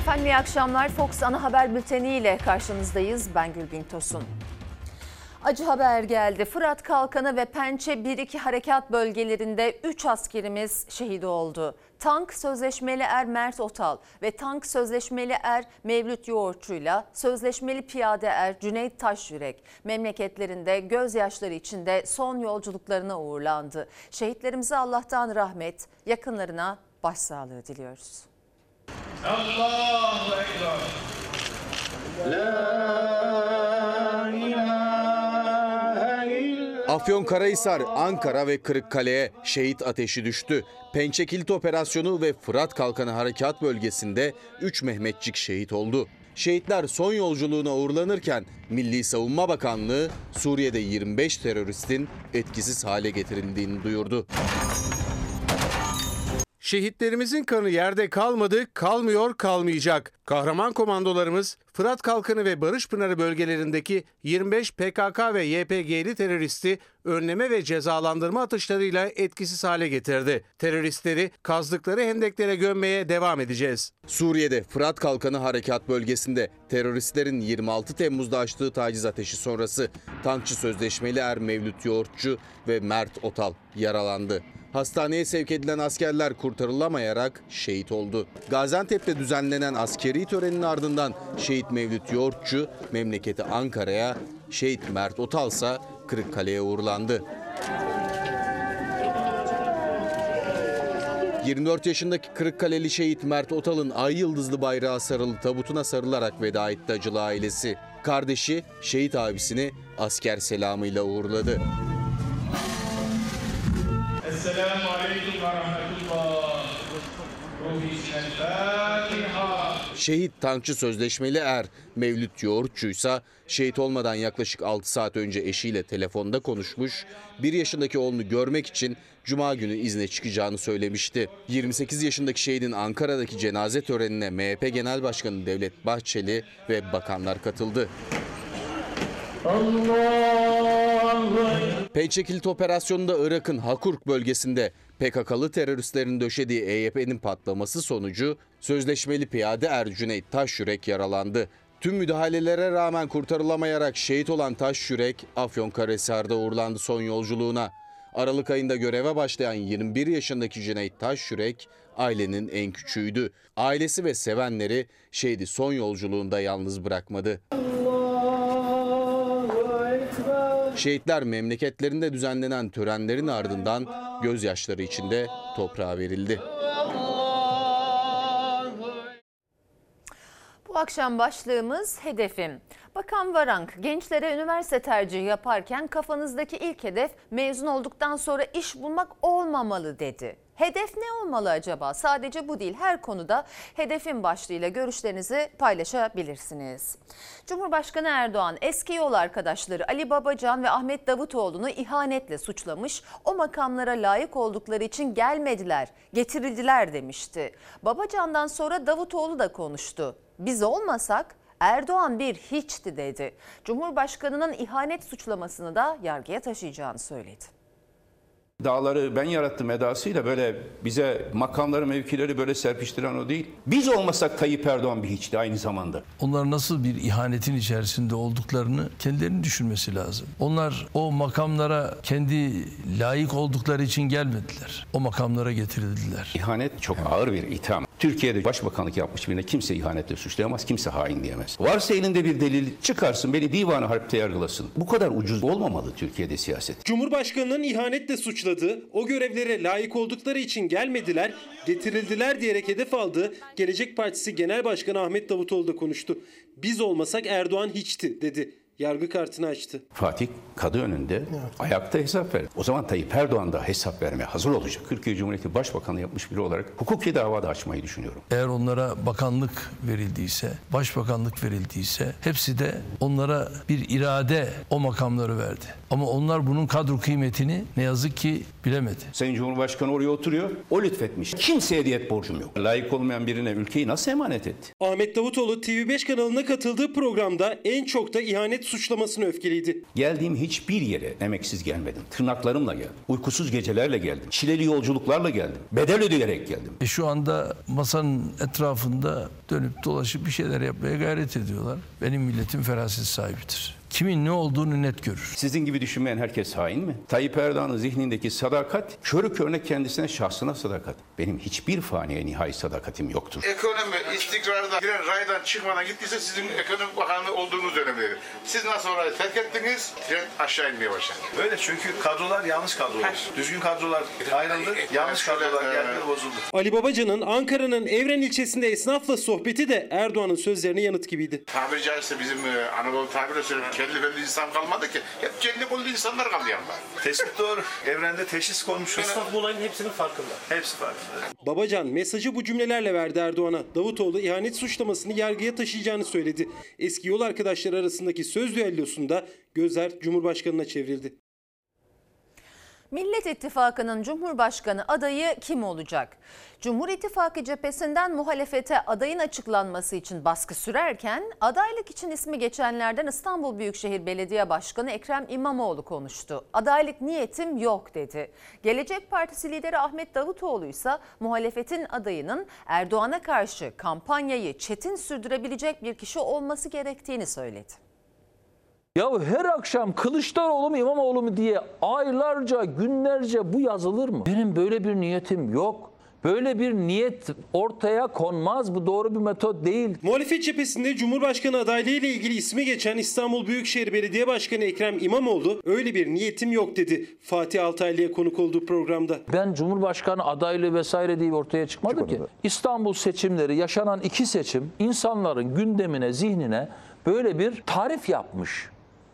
Efendim iyi akşamlar. Fox Ana Haber Bülteni ile karşınızdayız. Ben Gülbin Tosun. Acı haber geldi. Fırat Kalkanı ve Pençe 1-2 harekat bölgelerinde 3 askerimiz şehit oldu. Tank Sözleşmeli Er Mert Otal ve Tank Sözleşmeli Er Mevlüt Yoğurtçu'yla Sözleşmeli Piyade Er Cüneyt Taşyürek memleketlerinde gözyaşları içinde son yolculuklarına uğurlandı. Şehitlerimize Allah'tan rahmet, yakınlarına başsağlığı diliyoruz. Allahu Ekber. Afyonkarahisar, Ankara ve Kırıkkale'ye şehit ateşi düştü. Pençekilit Operasyonu ve Fırat Kalkanı Harekat Bölgesi'nde 3 Mehmetçik şehit oldu. Şehitler son yolculuğuna uğurlanırken Milli Savunma Bakanlığı Suriye'de 25 teröristin etkisiz hale getirildiğini duyurdu. Şehitlerimizin kanı yerde kalmadı, kalmıyor, kalmayacak. Kahraman komandolarımız Fırat Kalkanı ve Barış Pınarı bölgelerindeki 25 PKK ve YPG'li teröristi önleme ve cezalandırma atışlarıyla etkisiz hale getirdi. Teröristleri kazdıkları hendeklere gömmeye devam edeceğiz. Suriye'de Fırat Kalkanı Harekat Bölgesi'nde teröristlerin 26 Temmuz'da açtığı taciz ateşi sonrası tankçı sözleşmeli er Mevlüt Yoğurtçu ve Mert Otal yaralandı. Hastaneye sevk edilen askerler kurtarılamayarak şehit oldu. Gaziantep'te düzenlenen askeri törenin ardından şehit Mevlüt Yoğurtçu memleketi Ankara'ya, şehit Mert Otal ise Kırıkkale'ye uğurlandı. 24 yaşındaki Kırıkkaleli şehit Mert Otal'ın ay yıldızlı bayrağı sarılı tabutuna sarılarak veda etti acılı ailesi. Kardeşi şehit abisini asker selamıyla uğurladı. Esselamu Aleyküm ve Rahmetullah. Şehit tankçı sözleşmeli er Mevlüt Yoğurtçuysa şehit olmadan yaklaşık 6 saat önce eşiyle telefonda konuşmuş, 1 yaşındaki oğlunu görmek için Cuma günü izne çıkacağını söylemişti. 28 yaşındaki şehidin Ankara'daki cenaze törenine MHP Genel Başkanı Devlet Bahçeli ve bakanlar katıldı. Peyçekilit operasyonunda Irak'ın Hakurk bölgesinde PKK'lı teröristlerin döşediği EYP'nin patlaması sonucu sözleşmeli piyade Ercüneyt Taşyürek yaralandı. Tüm müdahalelere rağmen kurtarılamayarak şehit olan Taşyürek Afyonkarahisar'da uğurlandı son yolculuğuna. Aralık ayında göreve başlayan 21 yaşındaki Cüneyt Taşyürek ailenin en küçüğüydü. Ailesi ve sevenleri şehidi son yolculuğunda yalnız bırakmadı. Şehitler memleketlerinde düzenlenen törenlerin ardından gözyaşları içinde toprağa verildi. Bu akşam başlığımız hedefim. Bakan Varank, gençlere üniversite tercihi yaparken kafanızdaki ilk hedef mezun olduktan sonra iş bulmak olmamalı dedi. Hedef ne olmalı acaba? Sadece bu değil her konuda hedefin başlığıyla görüşlerinizi paylaşabilirsiniz. Cumhurbaşkanı Erdoğan eski yol arkadaşları Ali Babacan ve Ahmet Davutoğlu'nu ihanetle suçlamış. O makamlara layık oldukları için gelmediler, getirildiler demişti. Babacan'dan sonra Davutoğlu da konuştu. Biz olmasak Erdoğan bir hiçti dedi. Cumhurbaşkanının ihanet suçlamasını da yargıya taşıyacağını söyledi. Dağları ben yarattım edasıyla böyle bize makamları mevkileri böyle serpiştiren o değil. Biz olmasak Tayyip Erdoğan bir hiçti aynı zamanda. Onlar nasıl bir ihanetin içerisinde olduklarını kendilerini düşünmesi lazım. Onlar o makamlara kendi layık oldukları için gelmediler. O makamlara getirildiler. İhanet çok ağır bir itham. Türkiye'de başbakanlık yapmış birine kimse ihanetle suçlayamaz, kimse hain diyemez. Varsa elinde bir delil çıkarsın, beni divanı harpte yargılasın. Bu kadar ucuz olmamalı Türkiye'de siyaset. Cumhurbaşkanının ihanetle suçladığı, o görevlere layık oldukları için gelmediler, getirildiler diyerek hedef aldığı Gelecek Partisi Genel Başkanı Ahmet Davutoğlu da konuştu. Biz olmasak Erdoğan hiçti dedi yargı kartını açtı. Fatih kadı önünde evet. ayakta hesap ver. O zaman Tayyip Erdoğan da hesap vermeye hazır olacak. Türkiye Cumhuriyeti Başbakanı yapmış biri olarak hukuki dava da açmayı düşünüyorum. Eğer onlara bakanlık verildiyse, başbakanlık verildiyse hepsi de onlara bir irade o makamları verdi. Ama onlar bunun kadro kıymetini ne yazık ki bilemedi. Sayın Cumhurbaşkanı oraya oturuyor. O lütfetmiş. Kimseye diyet borcum yok. Layık olmayan birine ülkeyi nasıl emanet etti? Ahmet Davutoğlu TV5 kanalına katıldığı programda en çok da ihanet suçlamasına öfkeliydi. Geldiğim hiçbir yere emeksiz gelmedim. Tırnaklarımla geldim. Uykusuz gecelerle geldim. Çileli yolculuklarla geldim. Bedel ödeyerek geldim. E şu anda masanın etrafında dönüp dolaşıp bir şeyler yapmaya gayret ediyorlar. Benim milletim feraset sahibidir. Kimin ne olduğunu net görür. Sizin gibi düşünmeyen herkes hain mi? Tayyip Erdoğan'ın zihnindeki sadakat, körü körüne kendisine, şahsına sadakat. Benim hiçbir faniye nihai sadakatim yoktur. Ekonomi istikrarda giren raydan çıkmadan gittiyse sizin ekonomi bakanı olduğunuz dönemleri. Siz nasıl orayı terk ettiniz? Trend aşağı inmeye başladı. Öyle çünkü kadrolar yanlış kadrolar. Düzgün kadrolar ayrıldı, yanlış kadrolar geldi bozuldu. Ali Babacan'ın Ankara'nın Evren ilçesinde esnafla sohbeti de Erdoğan'ın sözlerine yanıt gibiydi. Tabiri caizse bizim e, Anadolu tabiriyle söyleyeyim. Kelli belli insan kalmadı ki. Hep celli kollu insanlar kaldı yanında. Tespit doğru. Evrende teşhis konmuşuz. Esnaf bu olayın hepsinin farkında. Hepsi farkında. Babacan mesajı bu cümlelerle verdi Erdoğan'a. Davutoğlu ihanet suçlamasını yargıya taşıyacağını söyledi. Eski yol arkadaşları arasındaki söz düellosunda gözler Cumhurbaşkanı'na çevrildi. Millet İttifakı'nın Cumhurbaşkanı adayı kim olacak? Cumhur İttifakı cephesinden muhalefete adayın açıklanması için baskı sürerken adaylık için ismi geçenlerden İstanbul Büyükşehir Belediye Başkanı Ekrem İmamoğlu konuştu. Adaylık niyetim yok dedi. Gelecek Partisi lideri Ahmet Davutoğlu ise muhalefetin adayının Erdoğan'a karşı kampanyayı çetin sürdürebilecek bir kişi olması gerektiğini söyledi. Ya her akşam Kılıçdaroğlu mu İmamoğlu mu diye aylarca günlerce bu yazılır mı? Benim böyle bir niyetim yok. Böyle bir niyet ortaya konmaz. Bu doğru bir metot değil. Muhalefet cephesinde Cumhurbaşkanı adaylığı ile ilgili ismi geçen İstanbul Büyükşehir Belediye Başkanı Ekrem İmamoğlu öyle bir niyetim yok dedi. Fatih Altaylı'ya konuk olduğu programda. Ben Cumhurbaşkanı adaylığı vesaire diye ortaya çıkmadım ki. İstanbul seçimleri yaşanan iki seçim insanların gündemine, zihnine böyle bir tarif yapmış.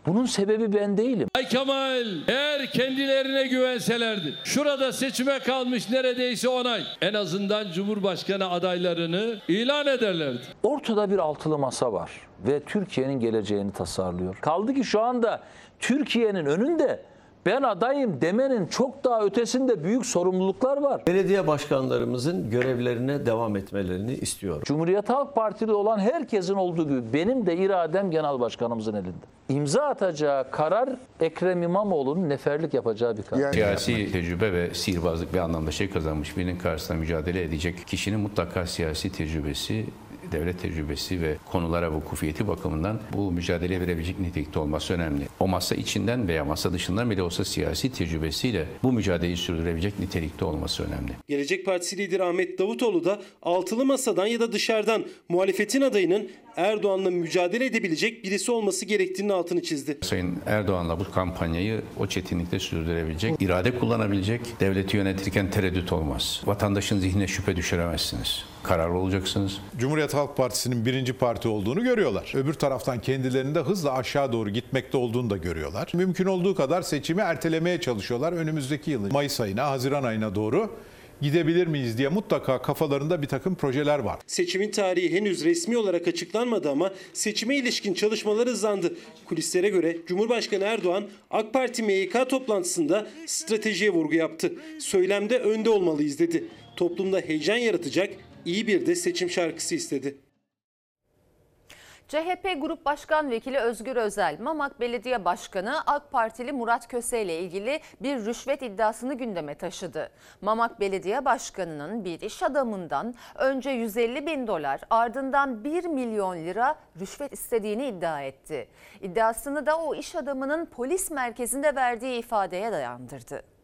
Bunun sebebi ben değilim. Ay Kemal eğer kendilerine güvenselerdi şurada seçime kalmış neredeyse 10 ay en azından Cumhurbaşkanı adaylarını ilan ederlerdi. Ortada bir altılı masa var ve Türkiye'nin geleceğini tasarlıyor. Kaldı ki şu anda Türkiye'nin önünde ben adayım demenin çok daha ötesinde büyük sorumluluklar var. Belediye başkanlarımızın görevlerine devam etmelerini istiyorum. Cumhuriyet Halk Partili olan herkesin olduğu gibi benim de iradem genel başkanımızın elinde. İmza atacağı karar Ekrem İmamoğlu'nun neferlik yapacağı bir karar. Siyasi tecrübe ve sihirbazlık bir anlamda şey kazanmış birinin karşısında mücadele edecek kişinin mutlaka siyasi tecrübesi devlet tecrübesi ve konulara vukufiyeti bakımından bu mücadeleye verebilecek nitelikte olması önemli. O masa içinden veya masa dışından bile olsa siyasi tecrübesiyle bu mücadeleyi sürdürebilecek nitelikte olması önemli. Gelecek Partisi lideri Ahmet Davutoğlu da altılı masadan ya da dışarıdan muhalefetin adayının Erdoğan'la mücadele edebilecek birisi olması gerektiğinin altını çizdi. Sayın Erdoğan'la bu kampanyayı o çetinlikte sürdürebilecek, irade kullanabilecek, devleti yönetirken tereddüt olmaz. Vatandaşın zihnine şüphe düşüremezsiniz. Kararlı olacaksınız. Cumhuriyet Halk Partisi'nin birinci parti olduğunu görüyorlar. Öbür taraftan kendilerinin de hızla aşağı doğru gitmekte olduğunu da görüyorlar. Mümkün olduğu kadar seçimi ertelemeye çalışıyorlar. Önümüzdeki yılın Mayıs ayına, Haziran ayına doğru gidebilir miyiz diye mutlaka kafalarında bir takım projeler var. Seçimin tarihi henüz resmi olarak açıklanmadı ama seçime ilişkin çalışmalar hızlandı. Kulislere göre Cumhurbaşkanı Erdoğan AK Parti MYK toplantısında stratejiye vurgu yaptı. Söylemde önde olmalıyız dedi. Toplumda heyecan yaratacak iyi bir de seçim şarkısı istedi. CHP Grup Başkan Vekili Özgür Özel, Mamak Belediye Başkanı AK Partili Murat Köse ile ilgili bir rüşvet iddiasını gündeme taşıdı. Mamak Belediye Başkanı'nın bir iş adamından önce 150 bin dolar ardından 1 milyon lira rüşvet istediğini iddia etti. İddiasını da o iş adamının polis merkezinde verdiği ifadeye dayandırdı.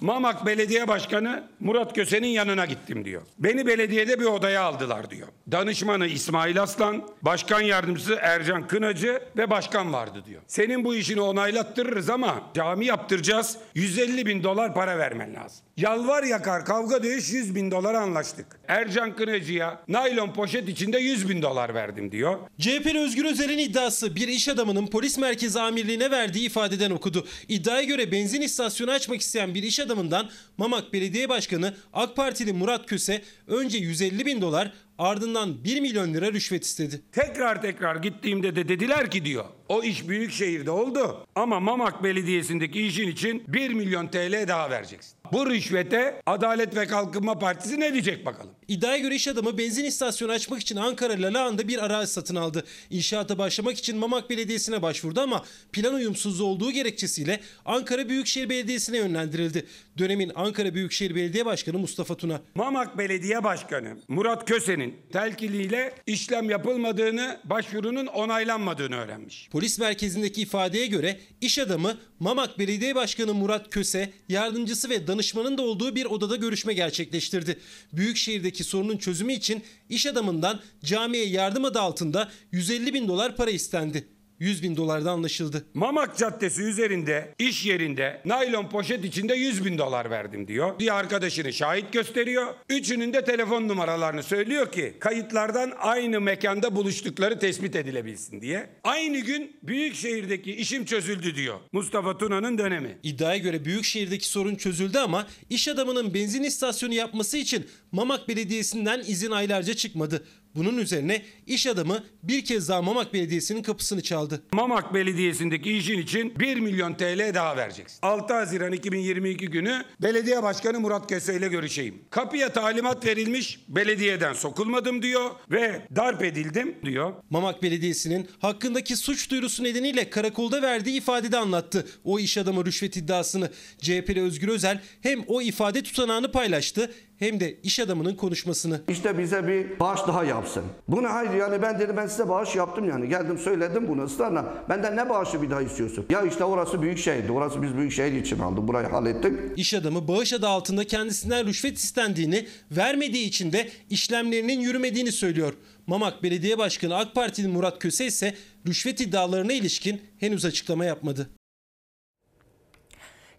Mamak Belediye Başkanı Murat Köse'nin yanına gittim diyor. Beni belediyede bir odaya aldılar diyor. Danışmanı İsmail Aslan, başkan yardımcısı Ercan Kınacı ve başkan vardı diyor. Senin bu işini onaylattırırız ama cami yaptıracağız 150 bin dolar para vermen lazım. Yalvar yakar kavga dövüş 100 bin dolar anlaştık. Ercan Kınacı'ya naylon poşet içinde 100 bin dolar verdim diyor. CHP'li Özgür Özel'in iddiası bir iş adamının polis merkezi amirliğine verdiği ifadeden okudu. İddiaya göre benzin istasyonu açmak isteyen bir iş adamından Mamak Belediye Başkanı AK Partili Murat Köse önce 150 bin dolar ardından 1 milyon lira rüşvet istedi. Tekrar tekrar gittiğimde de dediler ki diyor o iş büyük şehirde oldu ama Mamak Belediyesi'ndeki işin için 1 milyon TL daha vereceksin. Bu rüşvete Adalet ve Kalkınma Partisi ne diyecek bakalım? İddiaya göre iş adamı benzin istasyonu açmak için Ankara Lalağan'da bir arazi satın aldı. İnşaata başlamak için Mamak Belediyesi'ne başvurdu ama plan uyumsuzluğu olduğu gerekçesiyle Ankara Büyükşehir Belediyesi'ne yönlendirildi. Dönemin Ankara Büyükşehir Belediye Başkanı Mustafa Tuna. Mamak Belediye Başkanı Murat Köse'nin telkiliyle işlem yapılmadığını, başvurunun onaylanmadığını öğrenmiş. Polis merkezindeki ifadeye göre iş adamı Mamak Belediye Başkanı Murat Köse, yardımcısı ve danışmanın da olduğu bir odada görüşme gerçekleştirdi. Büyükşehir'deki sorunun çözümü için iş adamından camiye yardım adı altında 150 bin dolar para istendi. 100 bin dolarda anlaşıldı. Mamak Caddesi üzerinde iş yerinde naylon poşet içinde 100 bin dolar verdim diyor. Bir arkadaşını şahit gösteriyor. Üçünün de telefon numaralarını söylüyor ki kayıtlardan aynı mekanda buluştukları tespit edilebilsin diye. Aynı gün Büyükşehir'deki işim çözüldü diyor. Mustafa Tuna'nın dönemi. İddiaya göre Büyükşehir'deki sorun çözüldü ama iş adamının benzin istasyonu yapması için Mamak Belediyesi'nden izin aylarca çıkmadı. Bunun üzerine iş adamı bir kez daha Mamak Belediyesi'nin kapısını çaldı. Mamak Belediyesi'ndeki işin için 1 milyon TL daha vereceksin. 6 Haziran 2022 günü Belediye Başkanı Murat Köse ile görüşeyim. Kapıya talimat verilmiş, belediyeden sokulmadım diyor ve darp edildim diyor. Mamak Belediyesi'nin hakkındaki suç duyurusu nedeniyle karakolda verdiği ifadede anlattı. O iş adamı rüşvet iddiasını CHP'li Özgür Özel hem o ifade tutanağını paylaştı hem de iş adamının konuşmasını. İşte bize bir bağış daha yapsın. Bu ne hayır yani ben dedim ben size bağış yaptım yani. Geldim söyledim bunu ısrarla. Benden ne bağışı bir daha istiyorsun? Ya işte orası büyük şehirdi. Orası biz büyük şehir için aldık. Burayı hallettik. İş adamı bağış adı altında kendisinden rüşvet istendiğini, vermediği için de işlemlerinin yürümediğini söylüyor. Mamak Belediye Başkanı AK Partili Murat Köse ise rüşvet iddialarına ilişkin henüz açıklama yapmadı.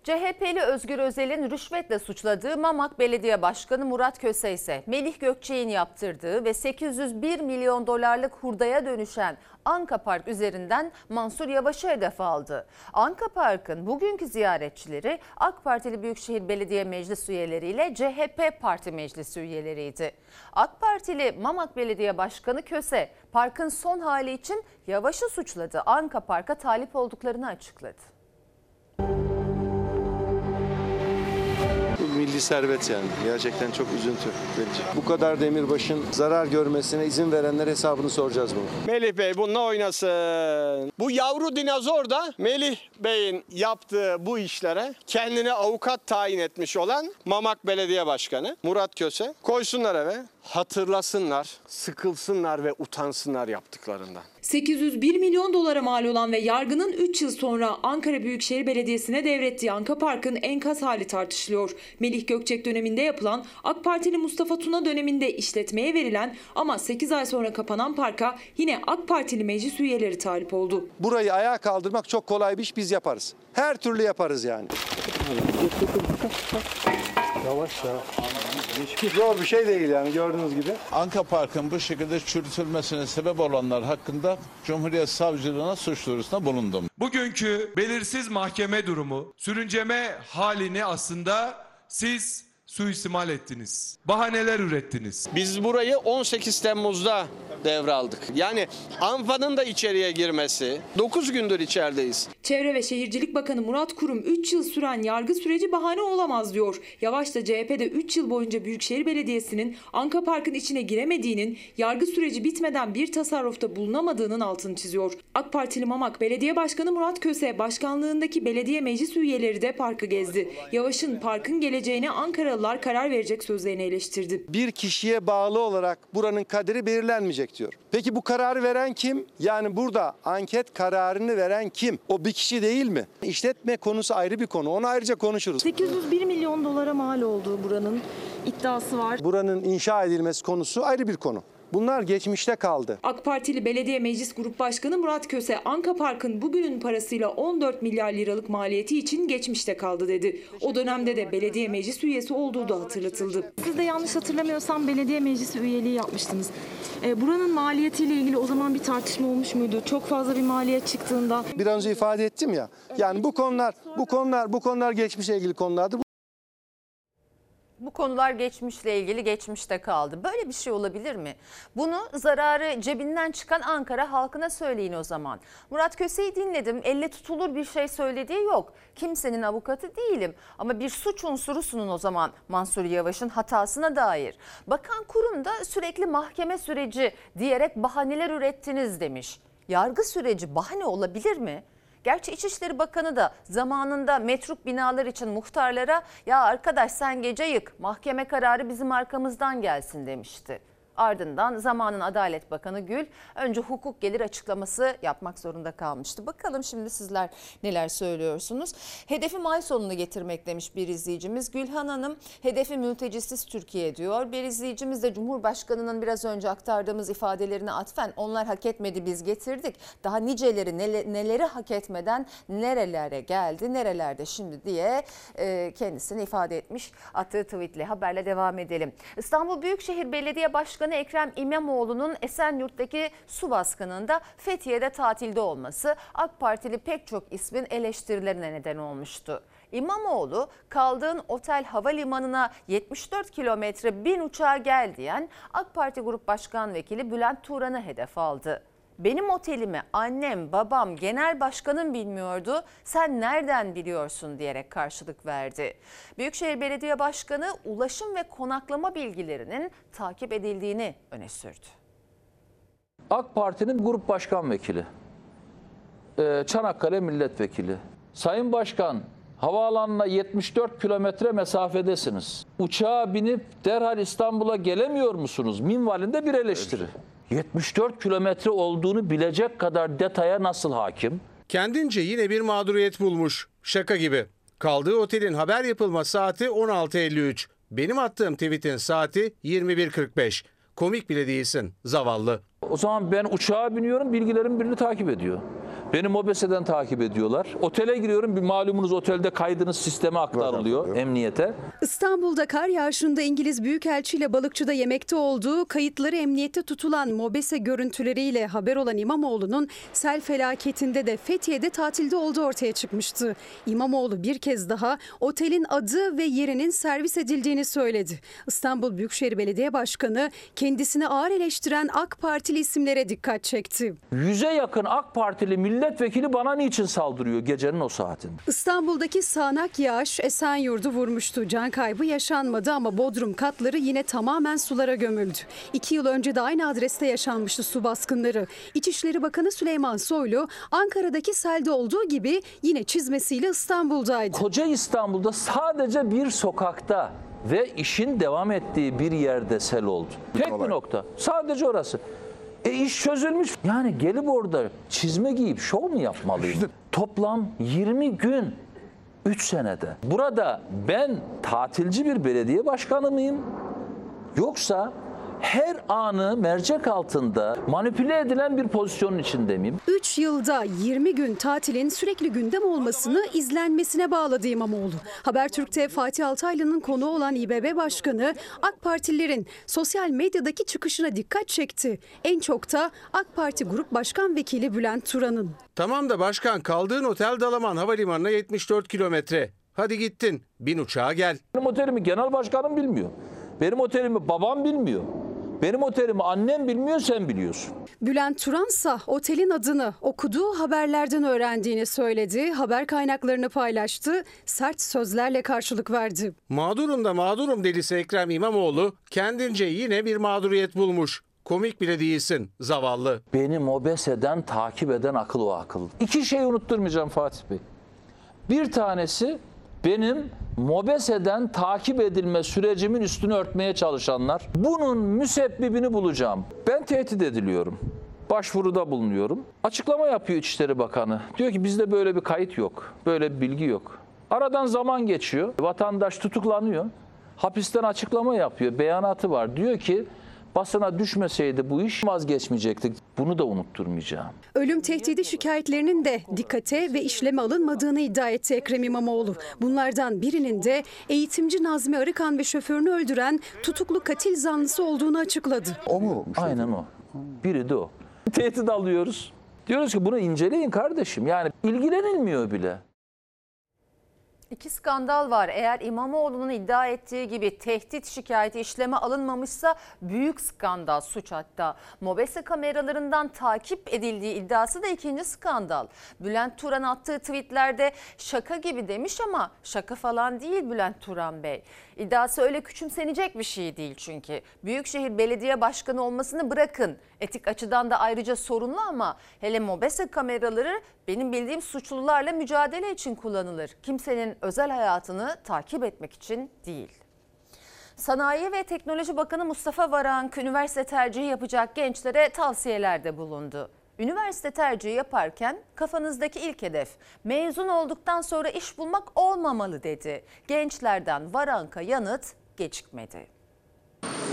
CHP'li Özgür Özel'in rüşvetle suçladığı Mamak Belediye Başkanı Murat Köse ise Melih Gökçek'in yaptırdığı ve 801 milyon dolarlık hurdaya dönüşen Anka Park üzerinden Mansur Yavaş'ı hedef aldı. Anka Park'ın bugünkü ziyaretçileri AK Partili Büyükşehir Belediye Meclis üyeleriyle CHP Parti Meclisi üyeleriydi. AK Partili Mamak Belediye Başkanı Köse parkın son hali için Yavaş'ı suçladı. Anka Park'a talip olduklarını açıkladı. Milli servet yani. Gerçekten çok üzüntü verici. Bu kadar demirbaşın zarar görmesine izin verenler hesabını soracağız bunu. Melih Bey bununla oynasın. Bu yavru dinozor da Melih Bey'in yaptığı bu işlere kendine avukat tayin etmiş olan Mamak Belediye Başkanı Murat Köse koysunlar eve hatırlasınlar, sıkılsınlar ve utansınlar yaptıklarından. 801 milyon dolara mal olan ve yargının 3 yıl sonra Ankara Büyükşehir Belediyesi'ne devrettiği Anka Park'ın enkaz hali tartışılıyor. Melih Gökçek döneminde yapılan, AK Partili Mustafa Tuna döneminde işletmeye verilen ama 8 ay sonra kapanan parka yine AK Partili meclis üyeleri talip oldu. Burayı ayağa kaldırmak çok kolay bir iş biz yaparız. Her türlü yaparız yani. Yavaş ya. Zor bir şey değil yani gördüğünüz gibi. Anka Park'ın bu şekilde çürütülmesine sebep olanlar hakkında Cumhuriyet Savcılığına suç duyurusunda bulundum. Bugünkü belirsiz mahkeme durumu, sürünceme halini aslında siz suistimal ettiniz. Bahaneler ürettiniz. Biz burayı 18 Temmuz'da devraldık. Yani ANFA'nın da içeriye girmesi 9 gündür içerideyiz. Çevre ve Şehircilik Bakanı Murat Kurum 3 yıl süren yargı süreci bahane olamaz diyor. Yavaş da CHP'de 3 yıl boyunca Büyükşehir Belediyesi'nin Anka Park'ın içine giremediğinin, yargı süreci bitmeden bir tasarrufta bulunamadığının altını çiziyor. AK Partili Mamak Belediye Başkanı Murat Köse başkanlığındaki belediye meclis üyeleri de parkı gezdi. Yavaş'ın parkın geleceğine Ankaralılar karar verecek sözlerini eleştirdi. Bir kişiye bağlı olarak buranın kaderi belirlenmeyecek diyor. Peki bu kararı veren kim? Yani burada anket kararını veren kim? O bir kişi değil mi? İşletme konusu ayrı bir konu. Onu ayrıca konuşuruz. 801 milyon dolara mal olduğu buranın iddiası var. Buranın inşa edilmesi konusu ayrı bir konu. Bunlar geçmişte kaldı. AK Partili Belediye Meclis Grup Başkanı Murat Köse, Anka Park'ın bugünün parasıyla 14 milyar liralık maliyeti için geçmişte kaldı dedi. O dönemde de belediye meclis üyesi olduğu da hatırlatıldı. Siz de yanlış hatırlamıyorsam belediye meclisi üyeliği yapmıştınız. E, buranın maliyetiyle ilgili o zaman bir tartışma olmuş muydu? Çok fazla bir maliyet çıktığında. Bir an önce ifade ettim ya. Yani bu konular, bu konular, bu konular geçmişe ilgili konulardır. Bu konular geçmişle ilgili geçmişte kaldı. Böyle bir şey olabilir mi? Bunu zararı cebinden çıkan Ankara halkına söyleyin o zaman. Murat Köse'yi dinledim. Elle tutulur bir şey söylediği yok. Kimsenin avukatı değilim. Ama bir suç unsuru sunun o zaman Mansur Yavaş'ın hatasına dair. Bakan kurum da sürekli mahkeme süreci diyerek bahaneler ürettiniz demiş. Yargı süreci bahane olabilir mi? Gerçi İçişleri Bakanı da zamanında metruk binalar için muhtarlara ya arkadaş sen gece yık mahkeme kararı bizim arkamızdan gelsin demişti. Ardından zamanın Adalet Bakanı Gül önce hukuk gelir açıklaması yapmak zorunda kalmıştı. Bakalım şimdi sizler neler söylüyorsunuz. Hedefi ay sonunu getirmek demiş bir izleyicimiz. Gülhan Hanım hedefi mültecisiz Türkiye diyor. Bir izleyicimiz de Cumhurbaşkanı'nın biraz önce aktardığımız ifadelerine atfen onlar hak etmedi biz getirdik. Daha niceleri nele- neleri hak etmeden nerelere geldi nerelerde şimdi diye e, kendisini ifade etmiş. Attığı tweetle haberle devam edelim. İstanbul Büyükşehir Belediye Başkanı Ekrem İmamoğlu'nun Esenyurt'taki su baskınında Fethiye'de tatilde olması AK Partili pek çok ismin eleştirilerine neden olmuştu. İmamoğlu kaldığın otel havalimanına 74 kilometre bin uçağa gel diyen AK Parti Grup Başkan Vekili Bülent Turan'ı hedef aldı. Benim otelimi annem, babam, genel başkanım bilmiyordu. Sen nereden biliyorsun diyerek karşılık verdi. Büyükşehir Belediye Başkanı ulaşım ve konaklama bilgilerinin takip edildiğini öne sürdü. AK Parti'nin grup başkan vekili, Ee, Çanakkale milletvekili. Sayın Başkan, havaalanına 74 kilometre mesafedesiniz. Uçağa binip derhal İstanbul'a gelemiyor musunuz? Minvalinde bir eleştiri. 74 kilometre olduğunu bilecek kadar detaya nasıl hakim? Kendince yine bir mağduriyet bulmuş. Şaka gibi. Kaldığı otelin haber yapılma saati 16.53. Benim attığım tweetin saati 21.45. Komik bile değilsin zavallı. O zaman ben uçağa biniyorum, bilgilerim birini takip ediyor. Beni MOBESE'den takip ediyorlar. Otele giriyorum, bir malumunuz otelde kaydınız sisteme aktarılıyor, emniyete. İstanbul'da kar yağışında İngiliz Büyükelçi ile balıkçıda yemekte olduğu kayıtları emniyette tutulan MOBESE görüntüleriyle haber olan İmamoğlu'nun sel felaketinde de Fethiye'de tatilde olduğu ortaya çıkmıştı. İmamoğlu bir kez daha otelin adı ve yerinin servis edildiğini söyledi. İstanbul Büyükşehir Belediye Başkanı kendisini ağır eleştiren AK Partili isimlere dikkat çekti. Yüze yakın AK Partili milletvekili bana niçin saldırıyor gecenin o saatinde? İstanbul'daki sağanak yağış Esenyurt'u vurmuştu. Can kaybı yaşanmadı ama Bodrum katları yine tamamen sulara gömüldü. İki yıl önce de aynı adreste yaşanmıştı su baskınları. İçişleri Bakanı Süleyman Soylu Ankara'daki selde olduğu gibi yine çizmesiyle İstanbul'daydı. Koca İstanbul'da sadece bir sokakta ve işin devam ettiği bir yerde sel oldu. Tek bir nokta. Sadece orası. E iş çözülmüş. Yani gelip orada çizme giyip şov mu yapmalıyım? Toplam 20 gün 3 senede. Burada ben tatilci bir belediye başkanı mıyım? Yoksa her anı mercek altında manipüle edilen bir pozisyonun içinde miyim? 3 yılda 20 gün tatilin sürekli gündem olmasını izlenmesine bağladı İmamoğlu. Habertürk'te Fatih Altaylı'nın konuğu olan İBB Başkanı AK Partililerin sosyal medyadaki çıkışına dikkat çekti. En çok da AK Parti Grup Başkan Vekili Bülent Turan'ın. Tamam da başkan kaldığın otel Dalaman Havalimanı'na 74 kilometre. Hadi gittin bin uçağa gel. Benim otelimi genel başkanım bilmiyor. Benim otelimi babam bilmiyor. Benim otelimi annem bilmiyor sen biliyorsun. Bülent Turansa otelin adını okuduğu haberlerden öğrendiğini söyledi. Haber kaynaklarını paylaştı. Sert sözlerle karşılık verdi. Mağdurum da mağdurum delisi Ekrem İmamoğlu kendince yine bir mağduriyet bulmuş. Komik bile değilsin zavallı. Beni MOBESE'den takip eden akıl o akıl. İki şeyi unutturmayacağım Fatih Bey. Bir tanesi benim MOBESE'den takip edilme sürecimin üstünü örtmeye çalışanlar. Bunun müsebbibini bulacağım. Ben tehdit ediliyorum. Başvuruda bulunuyorum. Açıklama yapıyor İçişleri Bakanı. Diyor ki bizde böyle bir kayıt yok. Böyle bir bilgi yok. Aradan zaman geçiyor. Vatandaş tutuklanıyor. Hapisten açıklama yapıyor. Beyanatı var. Diyor ki basına düşmeseydi bu iş vazgeçmeyecektik. Bunu da unutturmayacağım. Ölüm tehdidi şikayetlerinin de dikkate ve işleme alınmadığını iddia etti Ekrem İmamoğlu. Bunlardan birinin de eğitimci Nazmi Arıkan ve şoförünü öldüren tutuklu katil zanlısı olduğunu açıkladı. O mu? Aynen o. Biri de o. Tehdit alıyoruz. Diyoruz ki bunu inceleyin kardeşim. Yani ilgilenilmiyor bile. İki skandal var. Eğer İmamoğlu'nun iddia ettiği gibi tehdit şikayeti işleme alınmamışsa büyük skandal, suç hatta. Mobese kameralarından takip edildiği iddiası da ikinci skandal. Bülent Turan attığı tweetlerde şaka gibi demiş ama şaka falan değil Bülent Turan Bey. İddiası öyle küçümsenecek bir şey değil çünkü. Büyükşehir Belediye Başkanı olmasını bırakın. Etik açıdan da ayrıca sorunlu ama hele mobese kameraları benim bildiğim suçlularla mücadele için kullanılır. Kimsenin özel hayatını takip etmek için değil. Sanayi ve Teknoloji Bakanı Mustafa Varank üniversite tercihi yapacak gençlere tavsiyelerde bulundu. Üniversite tercihi yaparken kafanızdaki ilk hedef mezun olduktan sonra iş bulmak olmamalı dedi. Gençlerden Varank'a yanıt gecikmedi.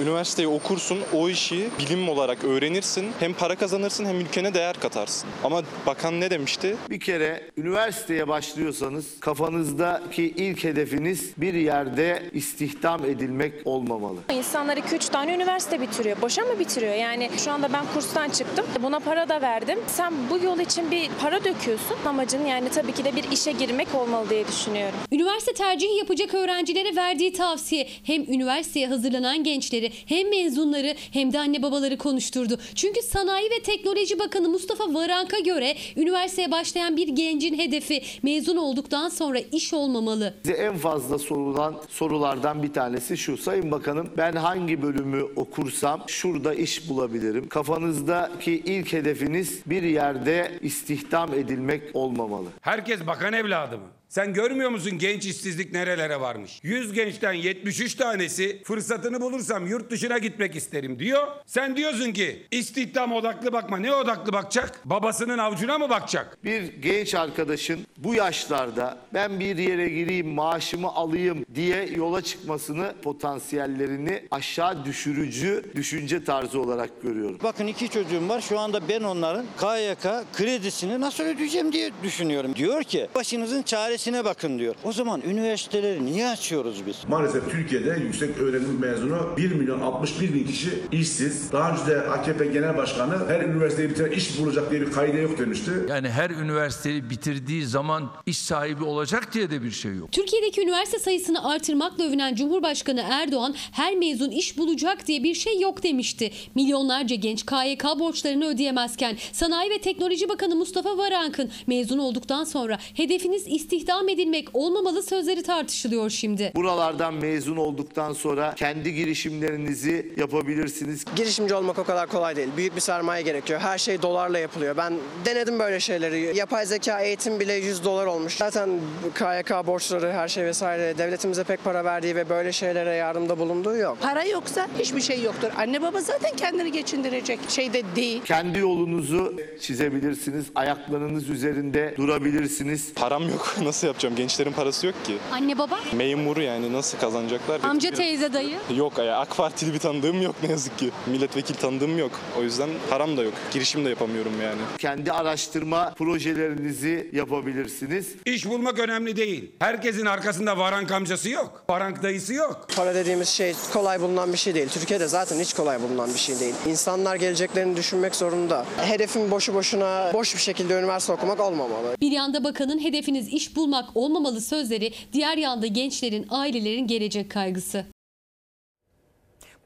Üniversiteyi okursun, o işi bilim olarak öğrenirsin. Hem para kazanırsın hem ülkene değer katarsın. Ama bakan ne demişti? Bir kere üniversiteye başlıyorsanız kafanızdaki ilk hedefiniz bir yerde istihdam edilmek olmamalı. İnsanlar 2-3 tane üniversite bitiriyor. Boşa mı bitiriyor? Yani şu anda ben kurstan çıktım. Buna para da verdim. Sen bu yol için bir para döküyorsun. Amacın yani tabii ki de bir işe girmek olmalı diye düşünüyorum. Üniversite tercihi yapacak öğrencilere verdiği tavsiye hem üniversiteye hazırlanan gençleri hem mezunları hem de anne babaları konuşturdu. Çünkü Sanayi ve Teknoloji Bakanı Mustafa Varank'a göre üniversiteye başlayan bir gencin hedefi mezun olduktan sonra iş olmamalı. Bize en fazla sorulan sorulardan bir tanesi şu. Sayın Bakanım ben hangi bölümü okursam şurada iş bulabilirim. Kafanızdaki ilk hedefiniz bir yerde istihdam edilmek olmamalı. Herkes bakan evladı mı? Sen görmüyor musun genç işsizlik nerelere varmış? 100 gençten 73 tanesi fırsatını bulursam yurt dışına gitmek isterim diyor. Sen diyorsun ki istihdam odaklı bakma. Ne odaklı bakacak? Babasının avucuna mı bakacak? Bir genç arkadaşın bu yaşlarda ben bir yere gireyim maaşımı alayım diye yola çıkmasını potansiyellerini aşağı düşürücü düşünce tarzı olarak görüyorum. Bakın iki çocuğum var. Şu anda ben onların KYK kredisini nasıl ödeyeceğim diye düşünüyorum. Diyor ki başınızın çaresine bakın diyor. O zaman üniversiteleri niye açıyoruz biz? Maalesef Türkiye'de yüksek öğrenim mezunu 1 milyon 61 bin kişi işsiz. Daha önce de AKP Genel Başkanı her üniversiteyi bitiren iş bulacak diye bir kaide yok demişti. Yani her üniversiteyi bitirdiği zaman iş sahibi olacak diye de bir şey yok. Türkiye'deki üniversite sayısını artırmakla övünen Cumhurbaşkanı Erdoğan her mezun iş bulacak diye bir şey yok demişti. Milyonlarca genç KYK borçlarını ödeyemezken Sanayi ve Teknoloji Bakanı Mustafa Varank'ın mezun olduktan sonra hedefiniz istihdam edilmek olmamalı sözleri tartışılıyor şimdi. Buralardan mezun olduktan sonra kendi girişimlerinizi yapabilirsiniz. Girişimci olmak o kadar kolay değil. Büyük bir sermaye gerekiyor. Her şey dolarla yapılıyor. Ben denedim böyle şeyleri. Yapay zeka eğitim bile 100 dolar olmuş. Zaten KYK borçları her şey vesaire devletimize pek para verdiği ve böyle şeylere yardımda bulunduğu yok. Para yoksa hiçbir şey yoktur. Anne baba zaten kendini geçindirecek şey de değil. Kendi yolunuzu çizebilirsiniz. Ayaklarınız üzerinde durabilirsiniz. Param yok. Nasıl yapacağım? Gençlerin parası yok ki. Anne baba? Memur yani nasıl kazanacaklar? Amca Bir- teyze dayı? Yok ya AK Partili bir tanıdığım yok ne yazık ki. Milletvekili tanıdığım yok. O yüzden param da yok. Girişim de yapamıyorum yani. Kendi araştırma projelerinizi yapabilirsiniz. İş bulmak önemli değil. Herkesin arkasında varank amcası yok. Varank dayısı yok. Para dediğimiz şey kolay bulunan bir şey değil. Türkiye'de zaten hiç kolay bulunan bir şey değil. İnsanlar geleceklerini düşünmek zorunda. Hedefim boşu boşuna boş bir şekilde üniversite okumak olmamalı. Bir yanda bakanın hedefiniz iş bulmak olmamalı sözleri, diğer yanda gençlerin, ailelerin gelecek kaygısı.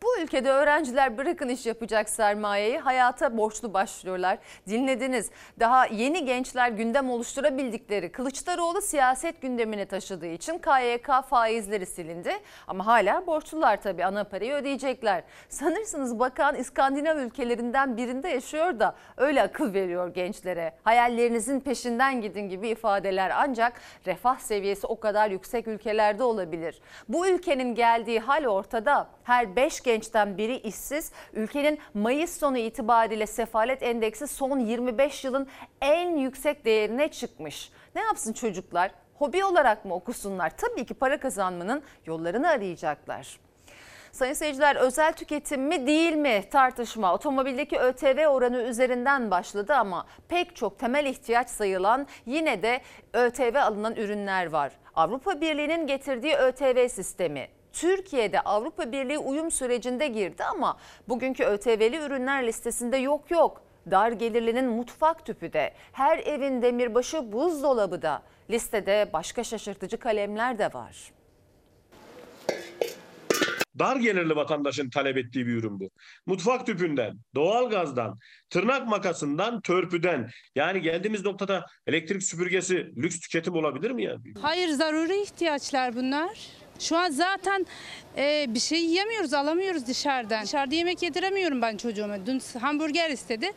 Bu ülkede öğrenciler bırakın iş yapacak sermayeyi hayata borçlu başlıyorlar. Dinlediniz. Daha yeni gençler gündem oluşturabildikleri Kılıçdaroğlu siyaset gündemine taşıdığı için KYK faizleri silindi. Ama hala borçlular tabii ana parayı ödeyecekler. Sanırsınız bakan İskandinav ülkelerinden birinde yaşıyor da öyle akıl veriyor gençlere. Hayallerinizin peşinden gidin gibi ifadeler ancak refah seviyesi o kadar yüksek ülkelerde olabilir. Bu ülkenin geldiği hal ortada. Her 5 gençten biri işsiz. Ülkenin Mayıs sonu itibariyle sefalet endeksi son 25 yılın en yüksek değerine çıkmış. Ne yapsın çocuklar? Hobi olarak mı okusunlar? Tabii ki para kazanmanın yollarını arayacaklar. Sayın seyirciler özel tüketim mi değil mi tartışma otomobildeki ÖTV oranı üzerinden başladı ama pek çok temel ihtiyaç sayılan yine de ÖTV alınan ürünler var. Avrupa Birliği'nin getirdiği ÖTV sistemi Türkiye'de Avrupa Birliği uyum sürecinde girdi ama bugünkü ÖTV'li ürünler listesinde yok yok. Dar gelirlinin mutfak tüpü de, her evin demirbaşı buzdolabı da. Listede başka şaşırtıcı kalemler de var. dar gelirli vatandaşın talep ettiği bir ürün bu. Mutfak tüpünden, doğalgazdan, tırnak makasından, törpüden. Yani geldiğimiz noktada elektrik süpürgesi lüks tüketim olabilir mi ya? Hayır zaruri ihtiyaçlar bunlar. Şu an zaten e, bir şey yiyemiyoruz, alamıyoruz dışarıdan. Dışarıda yemek yediremiyorum ben çocuğuma. Dün hamburger istedi.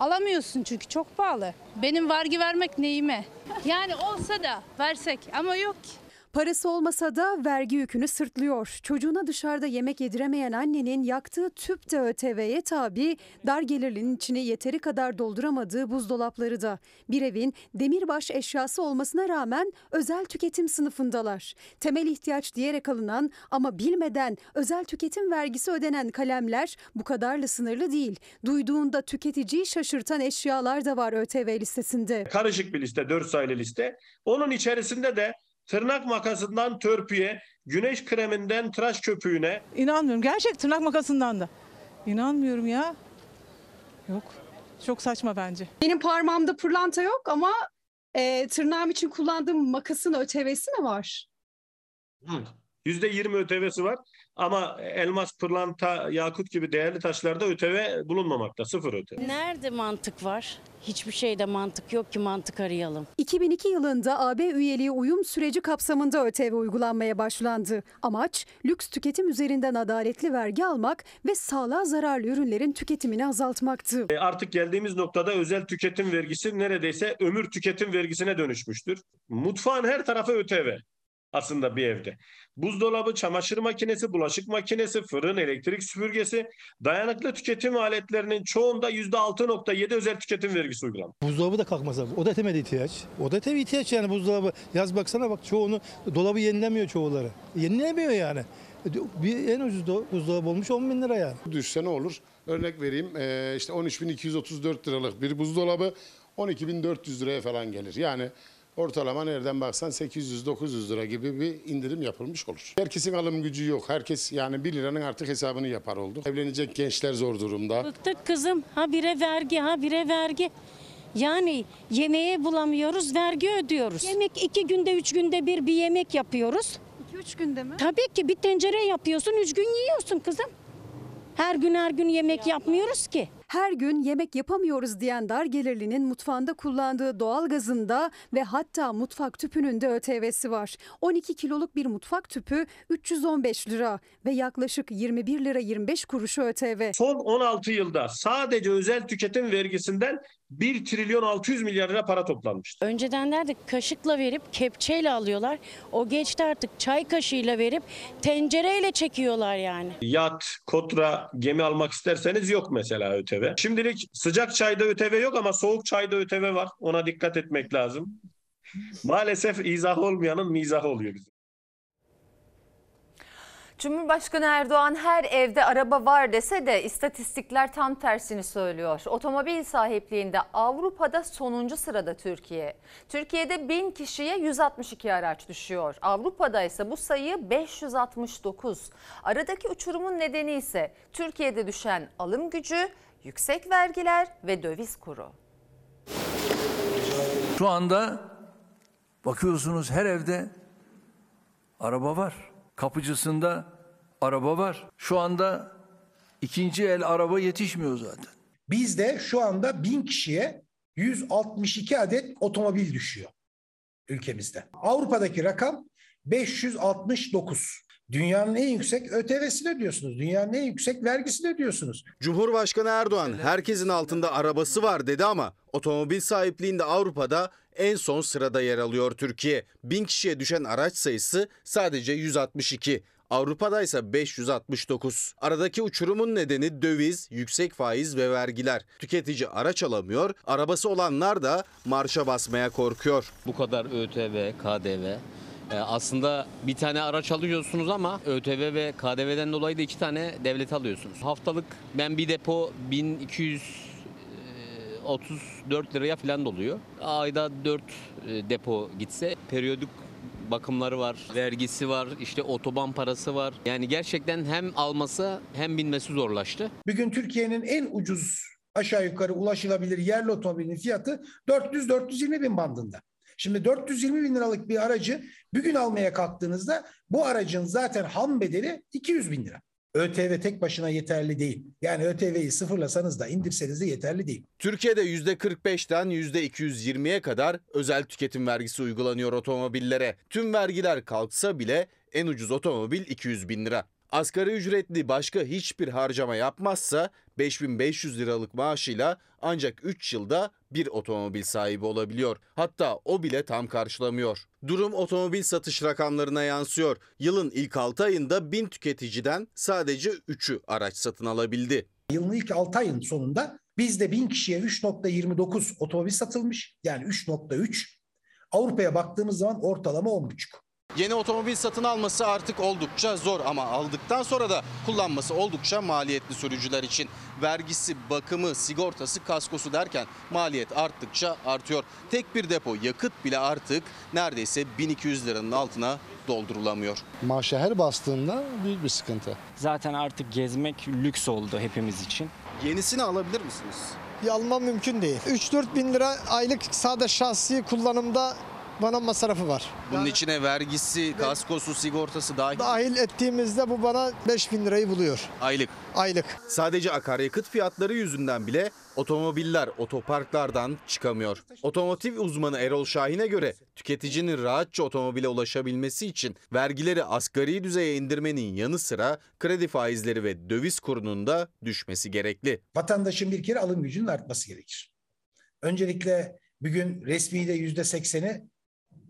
Alamıyorsun çünkü çok pahalı. Benim vergi vermek neyime? Yani olsa da versek ama yok ki. Parası olmasa da vergi yükünü sırtlıyor. Çocuğuna dışarıda yemek yediremeyen annenin yaktığı tüp de ÖTV'ye tabi, dar gelirlinin içini yeteri kadar dolduramadığı buzdolapları da. Bir evin demirbaş eşyası olmasına rağmen özel tüketim sınıfındalar. Temel ihtiyaç diyerek alınan ama bilmeden özel tüketim vergisi ödenen kalemler bu kadarla sınırlı değil. Duyduğunda tüketiciyi şaşırtan eşyalar da var ÖTV listesinde. Karışık bir liste, 4 sayılı liste. Onun içerisinde de tırnak makasından törpüye, güneş kreminden tıraş köpüğüne. İnanmıyorum. Gerçek tırnak makasından da. İnanmıyorum ya. Yok. Çok saçma bence. Benim parmağımda pırlanta yok ama e, tırnağım için kullandığım makasın ÖTV'si mi var? %20 ÖTV'si var ama elmas, pırlanta, yakut gibi değerli taşlarda ÖTV bulunmamakta. Sıfır ÖTV. Nerede mantık var? Hiçbir şeyde mantık yok ki mantık arayalım. 2002 yılında AB üyeliği uyum süreci kapsamında ÖTV uygulanmaya başlandı. Amaç lüks tüketim üzerinden adaletli vergi almak ve sağlığa zararlı ürünlerin tüketimini azaltmaktı. E, Artık geldiğimiz noktada özel tüketim vergisi neredeyse ömür tüketim vergisine dönüşmüştür. Mutfağın her tarafı ÖTV aslında bir evde. Buzdolabı, çamaşır makinesi, bulaşık makinesi, fırın, elektrik süpürgesi, dayanıklı tüketim aletlerinin çoğunda %6.7 özel tüketim vergisi uygulandı. Buzdolabı da kalkmaz abi. O da temel ihtiyaç. O da temel ihtiyaç yani buzdolabı. Yaz baksana bak çoğunu dolabı yenilemiyor çoğuları. Yenilemiyor yani. Bir en ucuz do- buzdolabı olmuş 10 bin lira yani. Düşse ne olur? Örnek vereyim eee, işte 13.234 liralık bir buzdolabı 12.400 liraya falan gelir. Yani ortalama nereden baksan 800-900 lira gibi bir indirim yapılmış olur. Herkesin alım gücü yok. Herkes yani 1 liranın artık hesabını yapar oldu. Evlenecek gençler zor durumda. Bıktık kızım. Ha bire vergi, ha bire vergi. Yani yemeğe bulamıyoruz, vergi ödüyoruz. Yemek iki günde, üç günde bir bir yemek yapıyoruz. İki üç günde mi? Tabii ki bir tencere yapıyorsun, üç gün yiyorsun kızım. Her gün her gün yemek yapmıyoruz ki. Her gün yemek yapamıyoruz diyen dar gelirlinin mutfağında kullandığı doğal gazında ve hatta mutfak tüpünün de ÖTV'si var. 12 kiloluk bir mutfak tüpü 315 lira ve yaklaşık 21 lira 25 kuruş ÖTV. Son 16 yılda sadece özel tüketim vergisinden 1 trilyon 600 milyar lira para toplanmıştır. Önceden nerede kaşıkla verip kepçeyle alıyorlar. O geçti artık çay kaşığıyla verip tencereyle çekiyorlar yani. Yat, kotra, gemi almak isterseniz yok mesela ÖTV. Şimdilik sıcak çayda ÖTV yok ama soğuk çayda ÖTV var. Ona dikkat etmek lazım. Maalesef izah olmayanın mizahı oluyor bizim. Cumhurbaşkanı Erdoğan her evde araba var dese de istatistikler tam tersini söylüyor. Otomobil sahipliğinde Avrupa'da sonuncu sırada Türkiye. Türkiye'de 1000 kişiye 162 araç düşüyor. Avrupa'da ise bu sayı 569. Aradaki uçurumun nedeni ise Türkiye'de düşen alım gücü, yüksek vergiler ve döviz kuru. Şu anda bakıyorsunuz her evde araba var. Kapıcısında araba var. Şu anda ikinci el araba yetişmiyor zaten. Bizde şu anda 1000 kişiye 162 adet otomobil düşüyor ülkemizde. Avrupa'daki rakam 569. Dünyanın en yüksek ÖTV'sini ödüyorsunuz. Dünyanın en yüksek vergisini ödüyorsunuz. Cumhurbaşkanı Erdoğan herkesin altında arabası var dedi ama otomobil sahipliğinde Avrupa'da en son sırada yer alıyor Türkiye. Bin kişiye düşen araç sayısı sadece 162. Avrupa'da ise 569. Aradaki uçurumun nedeni döviz, yüksek faiz ve vergiler. Tüketici araç alamıyor, arabası olanlar da marşa basmaya korkuyor. Bu kadar ÖTV, KDV. Ee, aslında bir tane araç alıyorsunuz ama ÖTV ve KDV'den dolayı da iki tane devlet alıyorsunuz. Haftalık ben bir depo 1234 liraya falan doluyor. Ayda 4 depo gitse periyodik bakımları var, vergisi var, işte otoban parası var. Yani gerçekten hem alması hem binmesi zorlaştı. Bugün Türkiye'nin en ucuz aşağı yukarı ulaşılabilir yerli otomobilin fiyatı 400-420 bin bandında. Şimdi 420 bin liralık bir aracı bugün almaya kalktığınızda bu aracın zaten ham bedeli 200 bin lira. ÖTV tek başına yeterli değil. Yani ÖTV'yi sıfırlasanız da indirseniz de yeterli değil. Türkiye'de %45'ten %220'ye kadar özel tüketim vergisi uygulanıyor otomobillere. Tüm vergiler kalksa bile en ucuz otomobil 200 bin lira. Asgari ücretli başka hiçbir harcama yapmazsa 5500 liralık maaşıyla ancak 3 yılda bir otomobil sahibi olabiliyor. Hatta o bile tam karşılamıyor. Durum otomobil satış rakamlarına yansıyor. Yılın ilk 6 ayında 1000 tüketiciden sadece 3'ü araç satın alabildi. Yılın ilk 6 ayın sonunda bizde 1000 kişiye 3.29 otomobil satılmış. Yani 3.3. Avrupa'ya baktığımız zaman ortalama 10.5. Yeni otomobil satın alması artık oldukça zor ama aldıktan sonra da kullanması oldukça maliyetli sürücüler için. Vergisi, bakımı, sigortası, kaskosu derken maliyet arttıkça artıyor. Tek bir depo yakıt bile artık neredeyse 1200 liranın altına doldurulamıyor. Maaşa her bastığında büyük bir sıkıntı. Zaten artık gezmek lüks oldu hepimiz için. Yenisini alabilir misiniz? Ya almam mümkün değil. 3-4 bin lira aylık sade şahsi kullanımda bana masrafı var. Bunun içine vergisi, kaskosu, sigortası dahil. Dahil ettiğimizde bu bana 5 bin lirayı buluyor. Aylık. Aylık. Sadece akaryakıt fiyatları yüzünden bile otomobiller otoparklardan çıkamıyor. Otomotiv uzmanı Erol Şahin'e göre tüketicinin rahatça otomobile ulaşabilmesi için vergileri asgari düzeye indirmenin yanı sıra kredi faizleri ve döviz kurunun da düşmesi gerekli. Vatandaşın bir kere alım gücünün artması gerekir. Öncelikle bugün resmi de yüzde sekseni,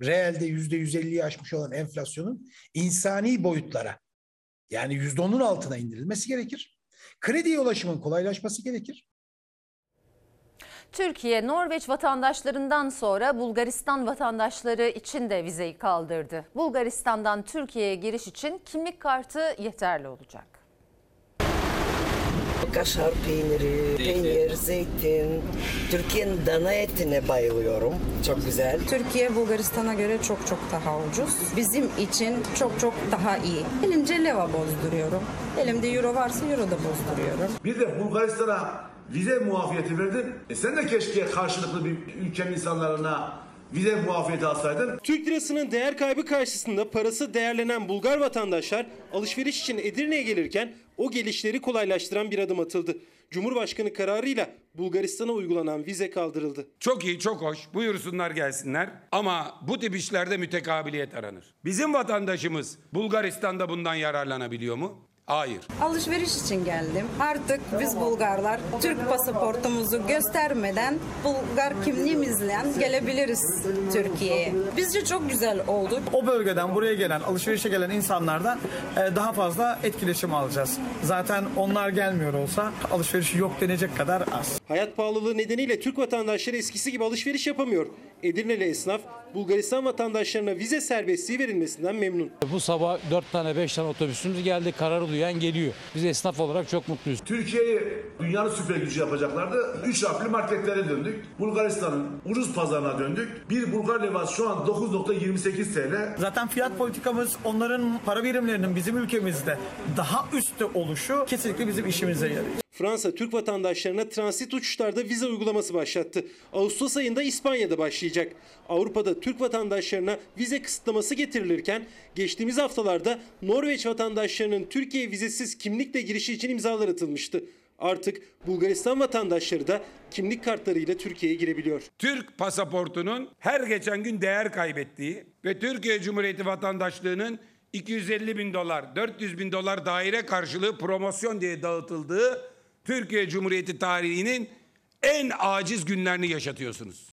reelde yüzde yüz elliyi aşmış olan enflasyonun insani boyutlara yani yüzde onun altına indirilmesi gerekir. Krediye ulaşımın kolaylaşması gerekir. Türkiye, Norveç vatandaşlarından sonra Bulgaristan vatandaşları için de vizeyi kaldırdı. Bulgaristan'dan Türkiye'ye giriş için kimlik kartı yeterli olacak. Kaşar peyniri, peynir, zeytin. Türkiye'nin dana etine bayılıyorum. Çok güzel. Türkiye Bulgaristan'a göre çok çok daha ucuz. Bizim için çok çok daha iyi. Elimce leva bozduruyorum. Elimde euro varsa euro da bozduruyorum. Bir de Bulgaristan'a vize muafiyeti verdin. E sen de keşke karşılıklı bir ülkenin insanlarına vize muafiyeti alsaydın. Türk lirasının değer kaybı karşısında parası değerlenen Bulgar vatandaşlar alışveriş için Edirne'ye gelirken o gelişleri kolaylaştıran bir adım atıldı. Cumhurbaşkanı kararıyla Bulgaristan'a uygulanan vize kaldırıldı. Çok iyi, çok hoş. Buyursunlar gelsinler. Ama bu tip işlerde mütekabiliyet aranır. Bizim vatandaşımız Bulgaristan'da bundan yararlanabiliyor mu? Hayır. Alışveriş için geldim. Artık biz Bulgarlar Türk pasaportumuzu göstermeden Bulgar kimliğimizle gelebiliriz Türkiye'ye. Bizce çok güzel oldu. O bölgeden buraya gelen, alışverişe gelen insanlardan e, daha fazla etkileşim alacağız. Zaten onlar gelmiyor olsa alışveriş yok denecek kadar az. Hayat pahalılığı nedeniyle Türk vatandaşları eskisi gibi alışveriş yapamıyor. Edirneli esnaf Bulgaristan vatandaşlarına vize serbestliği verilmesinden memnun. Bu sabah 4 tane 5 tane otobüsümüz geldi. Kararı duyan geliyor. Biz esnaf olarak çok mutluyuz. Türkiye'yi dünyanın süper gücü yapacaklardı. Üç harfli marketlere döndük. Bulgaristan'ın ucuz pazarına döndük. Bir Bulgar levası şu an 9.28 TL. Zaten fiyat politikamız onların para birimlerinin bizim ülkemizde daha üstte oluşu kesinlikle bizim işimize yarıyor. Fransa Türk vatandaşlarına transit uçuşlarda vize uygulaması başlattı. Ağustos ayında İspanya'da başlayacak. Avrupa'da Türk vatandaşlarına vize kısıtlaması getirilirken geçtiğimiz haftalarda Norveç vatandaşlarının Türkiye vizesiz kimlikle girişi için imzalar atılmıştı. Artık Bulgaristan vatandaşları da kimlik kartlarıyla Türkiye'ye girebiliyor. Türk pasaportunun her geçen gün değer kaybettiği ve Türkiye Cumhuriyeti vatandaşlığının 250 bin dolar, 400 bin dolar daire karşılığı promosyon diye dağıtıldığı Türkiye Cumhuriyeti tarihinin en aciz günlerini yaşatıyorsunuz.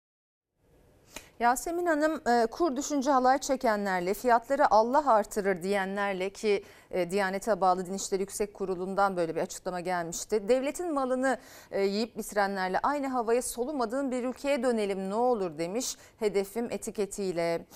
Yasemin Hanım e, kur düşünce halay çekenlerle fiyatları Allah artırır diyenlerle ki e, Diyanete bağlı Din İşleri Yüksek Kurulu'ndan böyle bir açıklama gelmişti. Devletin malını e, yiyip bitirenlerle aynı havaya solumadığın bir ülkeye dönelim ne olur demiş hedefim etiketiyle.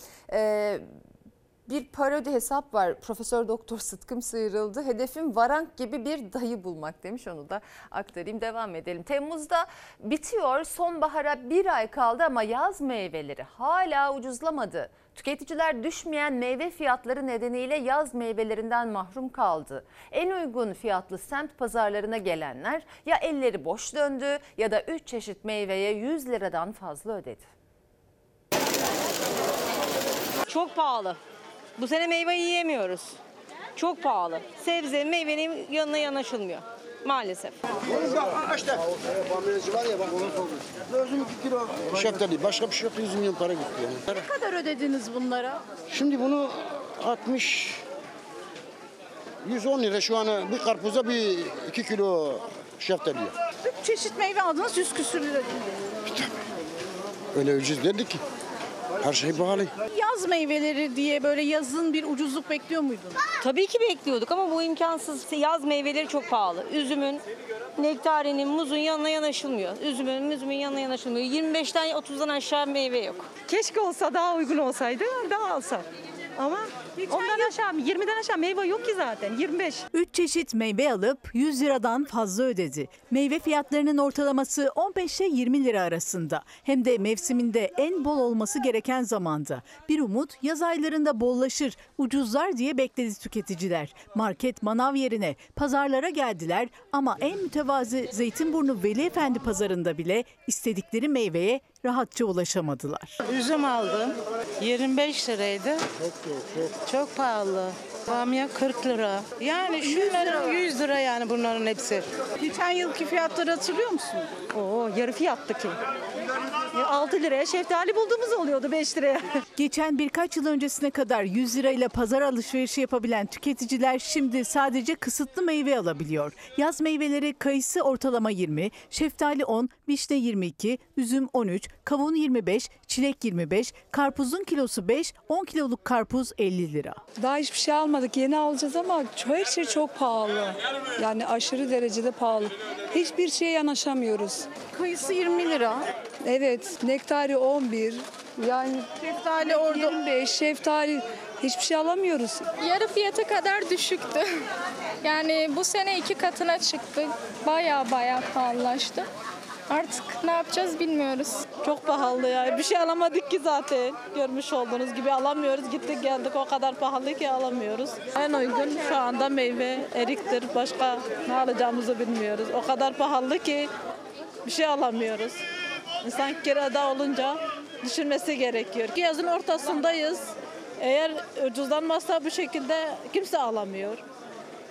Bir parodi hesap var. Profesör Doktor Sıtkım sıyrıldı. Hedefim varank gibi bir dayı bulmak demiş. Onu da aktarayım. Devam edelim. Temmuz'da bitiyor. Sonbahara bir ay kaldı ama yaz meyveleri hala ucuzlamadı. Tüketiciler düşmeyen meyve fiyatları nedeniyle yaz meyvelerinden mahrum kaldı. En uygun fiyatlı semt pazarlarına gelenler ya elleri boş döndü ya da 3 çeşit meyveye 100 liradan fazla ödedi. Çok pahalı. Bu sene meyve yiyemiyoruz. Çok pahalı. Sebze, meyvenin yanına yanaşılmıyor. Maalesef. Özüm 2 kilo şeftali. Başka bir şey yok. 100 milyon para gitti yani. Ne kadar ödediniz bunlara? Şimdi bunu 60 110 lira şu an bir karpuza bir 2 kilo şeftali. Çeşit meyve aldınız 100 küsür lira. Öyle ucuz dedik ki. Her şey pahalı. Yaz meyveleri diye böyle yazın bir ucuzluk bekliyor muydun? Tabii ki bekliyorduk ama bu imkansız. Yaz meyveleri çok pahalı. Üzümün, nektarinin, muzun yanına yanaşılmıyor. Üzümün, müzümün yanına yanaşılmıyor. 25'ten 30'dan aşağı meyve yok. Keşke olsa daha uygun olsaydı daha alsa. Ama ondan aşağı 20'den aşağı meyve yok ki zaten 25. 3 çeşit meyve alıp 100 liradan fazla ödedi. Meyve fiyatlarının ortalaması 15 ile 20 lira arasında. Hem de mevsiminde en bol olması gereken zamanda. Bir umut yaz aylarında bollaşır, ucuzlar diye bekledi tüketiciler. Market manav yerine pazarlara geldiler ama en mütevazı Zeytinburnu Veli Efendi pazarında bile istedikleri meyveye rahatça ulaşamadılar. Üzüm aldım. 25 liraydı. Çok pahalı. Bamya 40 lira. Yani şunların 100 lira yani bunların hepsi. Geçen yılki fiyatları hatırlıyor musun? Oo yarı fiyattı ki. 6 liraya şeftali bulduğumuz oluyordu 5 liraya. Geçen birkaç yıl öncesine kadar 100 lirayla pazar alışverişi yapabilen tüketiciler şimdi sadece kısıtlı meyve alabiliyor. Yaz meyveleri kayısı ortalama 20, şeftali 10, vişne 22, üzüm 13, kavun 25, çilek 25, karpuzun kilosu 5, 10 kiloluk karpuz 50 lira. Daha hiçbir şey almadık. Yeni alacağız ama her şey çok pahalı. Yani aşırı derecede pahalı. Hiçbir şeye yanaşamıyoruz. Kayısı 20 lira. Evet, nektari 11. Yani şeftali orada 25, şeftali hiçbir şey alamıyoruz. Yarı fiyata kadar düşüktü. Yani bu sene iki katına çıktı. Baya baya pahalılaştı. Artık ne yapacağız bilmiyoruz. Çok pahalı ya. Bir şey alamadık ki zaten. Görmüş olduğunuz gibi alamıyoruz. Gittik geldik o kadar pahalı ki alamıyoruz. En uygun şu anda meyve, eriktir. Başka ne alacağımızı bilmiyoruz. O kadar pahalı ki bir şey alamıyoruz. İnsan kirada olunca düşünmesi gerekiyor. Yazın ortasındayız. Eğer ucuzlanmazsa bu şekilde kimse alamıyor.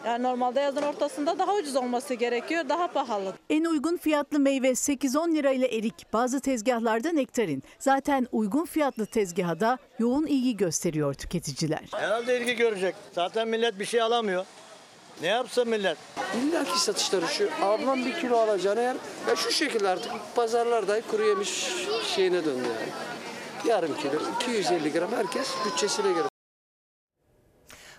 Yani normalde yazın ortasında daha ucuz olması gerekiyor, daha pahalı. En uygun fiyatlı meyve 8-10 lira ile erik, bazı tezgahlarda nektarin. Zaten uygun fiyatlı tezgahada yoğun ilgi gösteriyor tüketiciler. Herhalde ilgi görecek. Zaten millet bir şey alamıyor. Ne yapsın millet? İllaki satışları şu. Ablam bir kilo alacağını yer. Ya şu şekilde artık pazarlarda kuru yemiş şeyine döndü yani. Yarım kilo, 250 gram herkes bütçesine göre.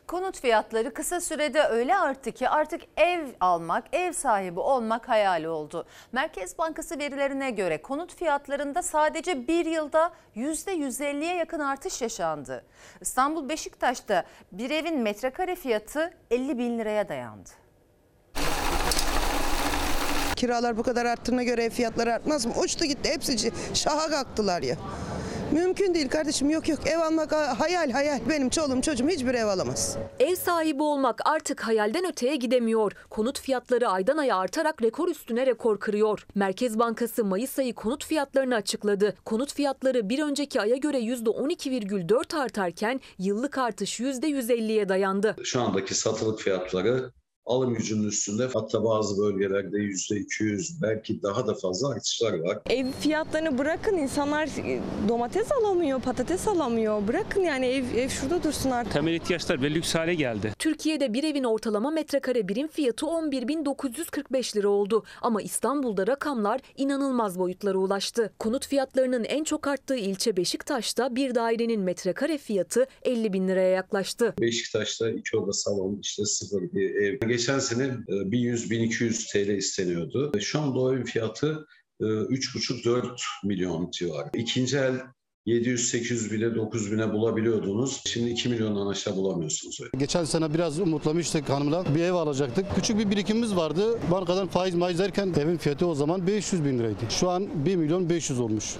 Konut fiyatları kısa sürede öyle arttı ki artık ev almak, ev sahibi olmak hayali oldu. Merkez Bankası verilerine göre konut fiyatlarında sadece bir yılda %150'ye yakın artış yaşandı. İstanbul Beşiktaş'ta bir evin metrekare fiyatı 50 bin liraya dayandı. Kiralar bu kadar arttığına göre ev fiyatları artmaz mı? Uçtu gitti hepsi şaha kalktılar ya. Mümkün değil kardeşim yok yok ev almak hayal hayal. Benim çoluğum çocuğum hiçbir ev alamaz. Ev sahibi olmak artık hayalden öteye gidemiyor. Konut fiyatları aydan aya artarak rekor üstüne rekor kırıyor. Merkez Bankası Mayıs ayı konut fiyatlarını açıkladı. Konut fiyatları bir önceki aya göre %12,4 artarken yıllık artış %150'ye dayandı. Şu andaki satılık fiyatları alım gücünün üstünde hatta bazı bölgelerde yüzde 200 belki daha da fazla artışlar var. Ev fiyatlarını bırakın insanlar domates alamıyor, patates alamıyor. Bırakın yani ev, ev şurada dursun artık. Temel ihtiyaçlar ve lüks hale geldi. Türkiye'de bir evin ortalama metrekare birim fiyatı 11.945 lira oldu. Ama İstanbul'da rakamlar inanılmaz boyutlara ulaştı. Konut fiyatlarının en çok arttığı ilçe Beşiktaş'ta bir dairenin metrekare fiyatı 50 bin liraya yaklaştı. Beşiktaş'ta iki oda salon işte sıfır bir ev geçen sene 1100-1200 TL isteniyordu. Şu anda o evin fiyatı 3,5-4 milyon civarı. İkinci el 700-800 bile 9 bine bulabiliyordunuz. Şimdi 2 milyondan aşağı bulamıyorsunuz. Geçen sene biraz umutlamıştık hanımla. Bir ev alacaktık. Küçük bir birikimimiz vardı. Bankadan faiz maiz derken evin fiyatı o zaman 500 bin liraydı. Şu an 1 milyon 500 olmuş.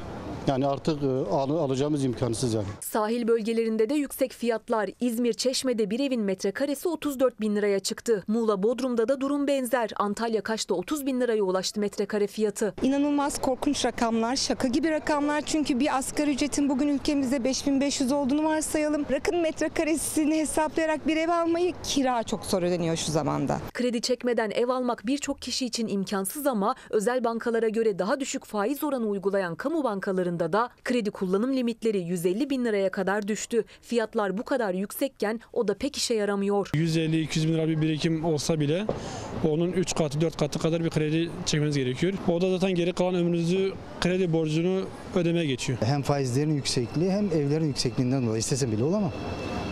Yani artık e, al- alacağımız imkansız yani. Sahil bölgelerinde de yüksek fiyatlar. İzmir Çeşme'de bir evin metrekaresi 34 bin liraya çıktı. Muğla Bodrum'da da durum benzer. Antalya Kaş'ta 30 bin liraya ulaştı metrekare fiyatı. İnanılmaz korkunç rakamlar, şaka gibi rakamlar. Çünkü bir asgari ücretin bugün ülkemizde 5500 olduğunu varsayalım. Rakın metrekaresini hesaplayarak bir ev almayı kira çok zor ödeniyor şu zamanda. Kredi çekmeden ev almak birçok kişi için imkansız ama özel bankalara göre daha düşük faiz oranı uygulayan kamu bankalarında da kredi kullanım limitleri 150 bin liraya kadar düştü. Fiyatlar bu kadar yüksekken o da pek işe yaramıyor. 150-200 bin lira bir birikim olsa bile onun 3 katı 4 katı kadar bir kredi çekmeniz gerekiyor. O da zaten geri kalan ömrünüzü kredi borcunu ödemeye geçiyor. Hem faizlerin yüksekliği hem evlerin yüksekliğinden dolayı istesem bile olamam.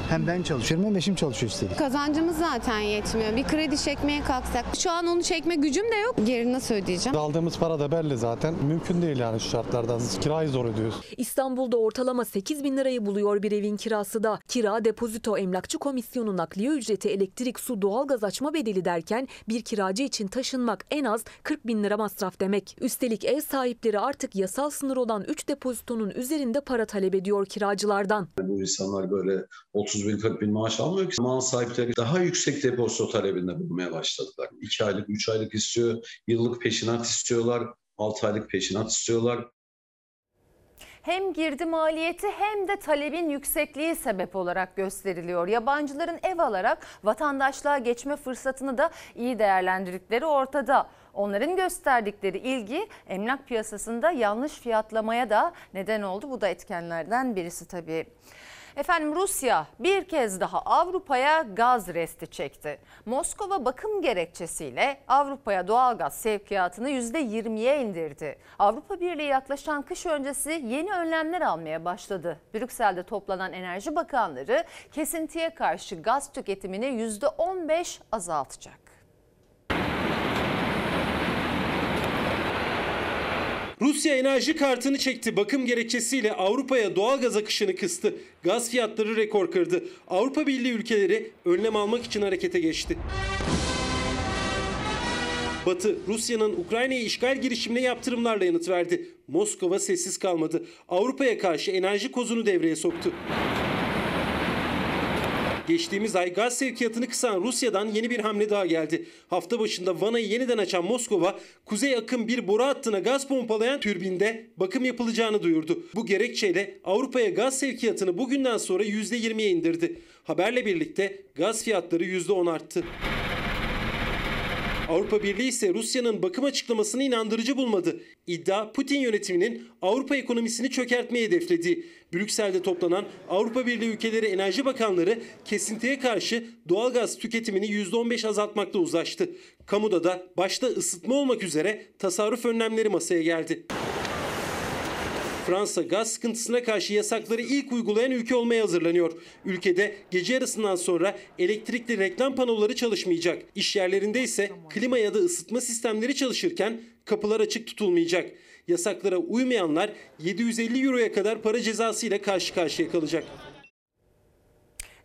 Hem ben çalışıyorum hem eşim çalışıyor üstelik. Kazancımız zaten yetmiyor. Bir kredi çekmeye kalksak şu an onu çekme gücüm de yok. Geri nasıl ödeyeceğim? Aldığımız para da belli zaten. Mümkün değil yani şu şartlarda. Kirayı zor ödüyoruz. İstanbul'da ortalama 8 bin lirayı buluyor bir evin kirası da. Kira, depozito, emlakçı komisyonu, nakliye ücreti, elektrik, su, doğalgaz açma bedeli derken bir kiracı için taşınmak en az 40 bin lira masraf demek. Üstelik ev sahipleri artık yasal sınır olan 3 depozitonun üzerinde para talep ediyor kiracılardan. Bu insanlar böyle 30 bin 40 bin maaş almıyor ki. Mal sahipleri daha yüksek depozito talebinde bulunmaya başladılar. 2 aylık 3 aylık istiyor, yıllık peşinat istiyorlar, 6 aylık peşinat istiyorlar. Hem girdi maliyeti hem de talebin yüksekliği sebep olarak gösteriliyor. Yabancıların ev alarak vatandaşlığa geçme fırsatını da iyi değerlendirdikleri ortada. Onların gösterdikleri ilgi emlak piyasasında yanlış fiyatlamaya da neden oldu. Bu da etkenlerden birisi tabii. Efendim Rusya bir kez daha Avrupa'ya gaz resti çekti. Moskova bakım gerekçesiyle Avrupa'ya doğal gaz sevkiyatını %20'ye indirdi. Avrupa Birliği yaklaşan kış öncesi yeni önlemler almaya başladı. Brüksel'de toplanan enerji bakanları kesintiye karşı gaz tüketimini %15 azaltacak. Rusya enerji kartını çekti. Bakım gerekçesiyle Avrupa'ya doğal gaz akışını kıstı. Gaz fiyatları rekor kırdı. Avrupa Birliği ülkeleri önlem almak için harekete geçti. Batı, Rusya'nın Ukrayna'ya işgal girişimine yaptırımlarla yanıt verdi. Moskova sessiz kalmadı. Avrupa'ya karşı enerji kozunu devreye soktu. Geçtiğimiz ay gaz sevkiyatını kısan Rusya'dan yeni bir hamle daha geldi. Hafta başında vanayı yeniden açan Moskova, kuzey akım bir boru hattına gaz pompalayan türbinde bakım yapılacağını duyurdu. Bu gerekçeyle Avrupa'ya gaz sevkiyatını bugünden sonra %20'ye indirdi. Haberle birlikte gaz fiyatları %10 arttı. Avrupa Birliği ise Rusya'nın bakım açıklamasını inandırıcı bulmadı. İddia Putin yönetiminin Avrupa ekonomisini çökertmeyi hedeflediği. Brüksel'de toplanan Avrupa Birliği ülkeleri enerji bakanları kesintiye karşı doğalgaz tüketimini %15 azaltmakta uzlaştı. Kamuda da başta ısıtma olmak üzere tasarruf önlemleri masaya geldi. Fransa gaz sıkıntısına karşı yasakları ilk uygulayan ülke olmaya hazırlanıyor. Ülkede gece yarısından sonra elektrikli reklam panoları çalışmayacak. İş yerlerinde ise klima ya da ısıtma sistemleri çalışırken kapılar açık tutulmayacak. Yasaklara uymayanlar 750 euroya kadar para cezası ile karşı karşıya kalacak.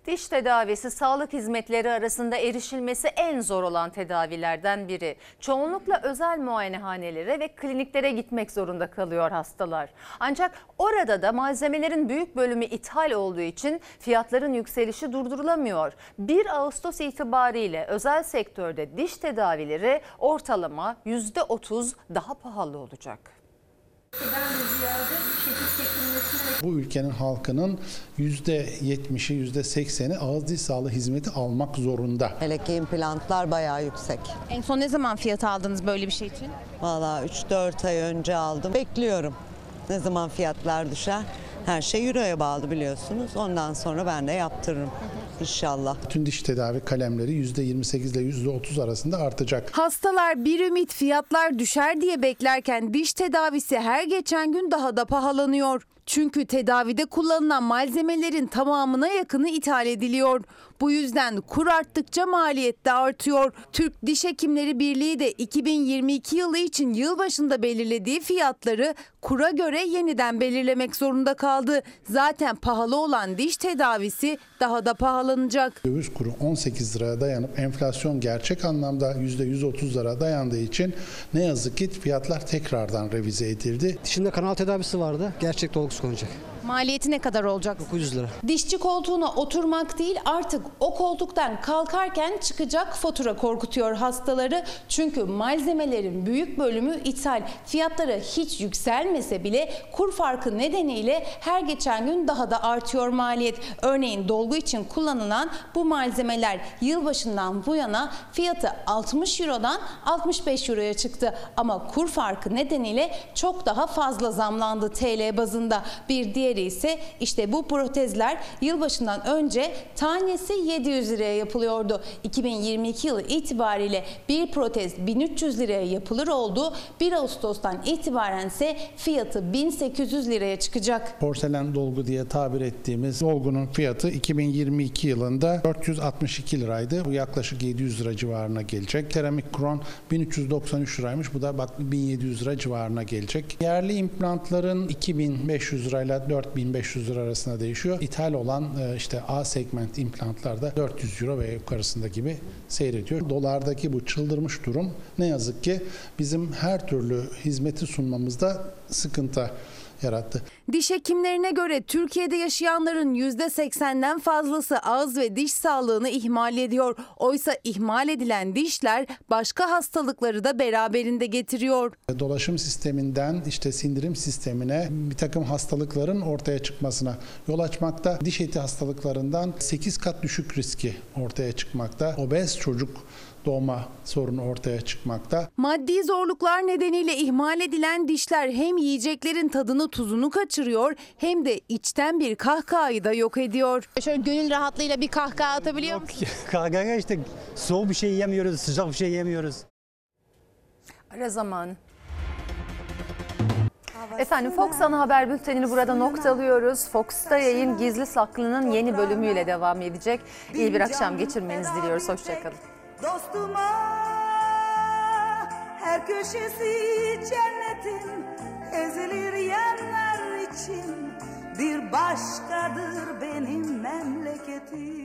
Diş tedavisi sağlık hizmetleri arasında erişilmesi en zor olan tedavilerden biri. Çoğunlukla özel muayenehanelere ve kliniklere gitmek zorunda kalıyor hastalar. Ancak orada da malzemelerin büyük bölümü ithal olduğu için fiyatların yükselişi durdurulamıyor. 1 Ağustos itibariyle özel sektörde diş tedavileri ortalama %30 daha pahalı olacak. Bu ülkenin halkının %70'i %80'i ağız diş sağlığı hizmeti almak zorunda. Hele ki implantlar bayağı yüksek. En son ne zaman fiyat aldınız böyle bir şey için? Valla 3-4 ay önce aldım. Bekliyorum. Ne zaman fiyatlar düşer? Her şey euroya bağlı biliyorsunuz. Ondan sonra ben de yaptırırım. İnşallah. Bütün diş tedavi kalemleri %28 ile %30 arasında artacak. Hastalar bir ümit fiyatlar düşer diye beklerken diş tedavisi her geçen gün daha da pahalanıyor. Çünkü tedavide kullanılan malzemelerin tamamına yakını ithal ediliyor. Bu yüzden kur arttıkça maliyet de artıyor. Türk Diş Hekimleri Birliği de 2022 yılı için yılbaşında belirlediği fiyatları kura göre yeniden belirlemek zorunda kaldı. Zaten pahalı olan diş tedavisi daha da pahalanacak. Döviz kuru 18 liraya dayanıp enflasyon gerçek anlamda %130'lara dayandığı için ne yazık ki fiyatlar tekrardan revize edildi. Dişimde kanal tedavisi vardı. Gerçek dolgusu konacak. Maliyeti ne kadar olacak? 900 lira. Dişçi koltuğuna oturmak değil artık o koltuktan kalkarken çıkacak fatura korkutuyor hastaları. Çünkü malzemelerin büyük bölümü ithal. Fiyatları hiç yükselmese bile kur farkı nedeniyle her geçen gün daha da artıyor maliyet. Örneğin dolgu için kullanılan bu malzemeler yılbaşından bu yana fiyatı 60 Euro'dan 65 Euro'ya çıktı. Ama kur farkı nedeniyle çok daha fazla zamlandı TL bazında. Bir diğeri ise işte bu protezler yılbaşından önce tanesi 700 liraya yapılıyordu. 2022 yılı itibariyle bir protez 1300 liraya yapılır oldu. 1 Ağustos'tan itibaren ise fiyatı 1800 liraya çıkacak. Porselen dolgu diye tabir ettiğimiz dolgunun fiyatı 2022 yılında 462 liraydı. Bu yaklaşık 700 lira civarına gelecek. Keramik kron 1393 liraymış. Bu da bak 1700 lira civarına gelecek. Yerli implantların 2500 lirayla 4500 lira arasında değişiyor. İthal olan e, işte A segment implantlarda 400 euro ve yukarısında gibi seyrediyor. Dolardaki bu çıldırmış durum ne yazık ki bizim her türlü hizmeti sunmamızda sıkıntı yarattı. Diş hekimlerine göre Türkiye'de yaşayanların %80'den fazlası ağız ve diş sağlığını ihmal ediyor. Oysa ihmal edilen dişler başka hastalıkları da beraberinde getiriyor. Dolaşım sisteminden işte sindirim sistemine bir takım hastalıkların ortaya çıkmasına yol açmakta. Diş eti hastalıklarından 8 kat düşük riski ortaya çıkmakta. Obez çocuk doğma sorunu ortaya çıkmakta. Maddi zorluklar nedeniyle ihmal edilen dişler hem yiyeceklerin tadını tuzunu kaçırıyor hem de içten bir kahkahayı da yok ediyor. Şöyle gönül rahatlığıyla bir kahkaha atabiliyor musun? Kahkaha işte soğuk bir şey yemiyoruz, sıcak bir şey yemiyoruz. Ara zaman. Efendim Fox Ana Haber Bülteni'ni burada noktalıyoruz. Fox'ta yayın Gizli Saklı'nın yeni bölümüyle devam edecek. İyi bir akşam geçirmenizi diliyoruz. Hoşçakalın. Dostuma her köşesi cennetin ezilir yerler için bir başkadır benim memleketim.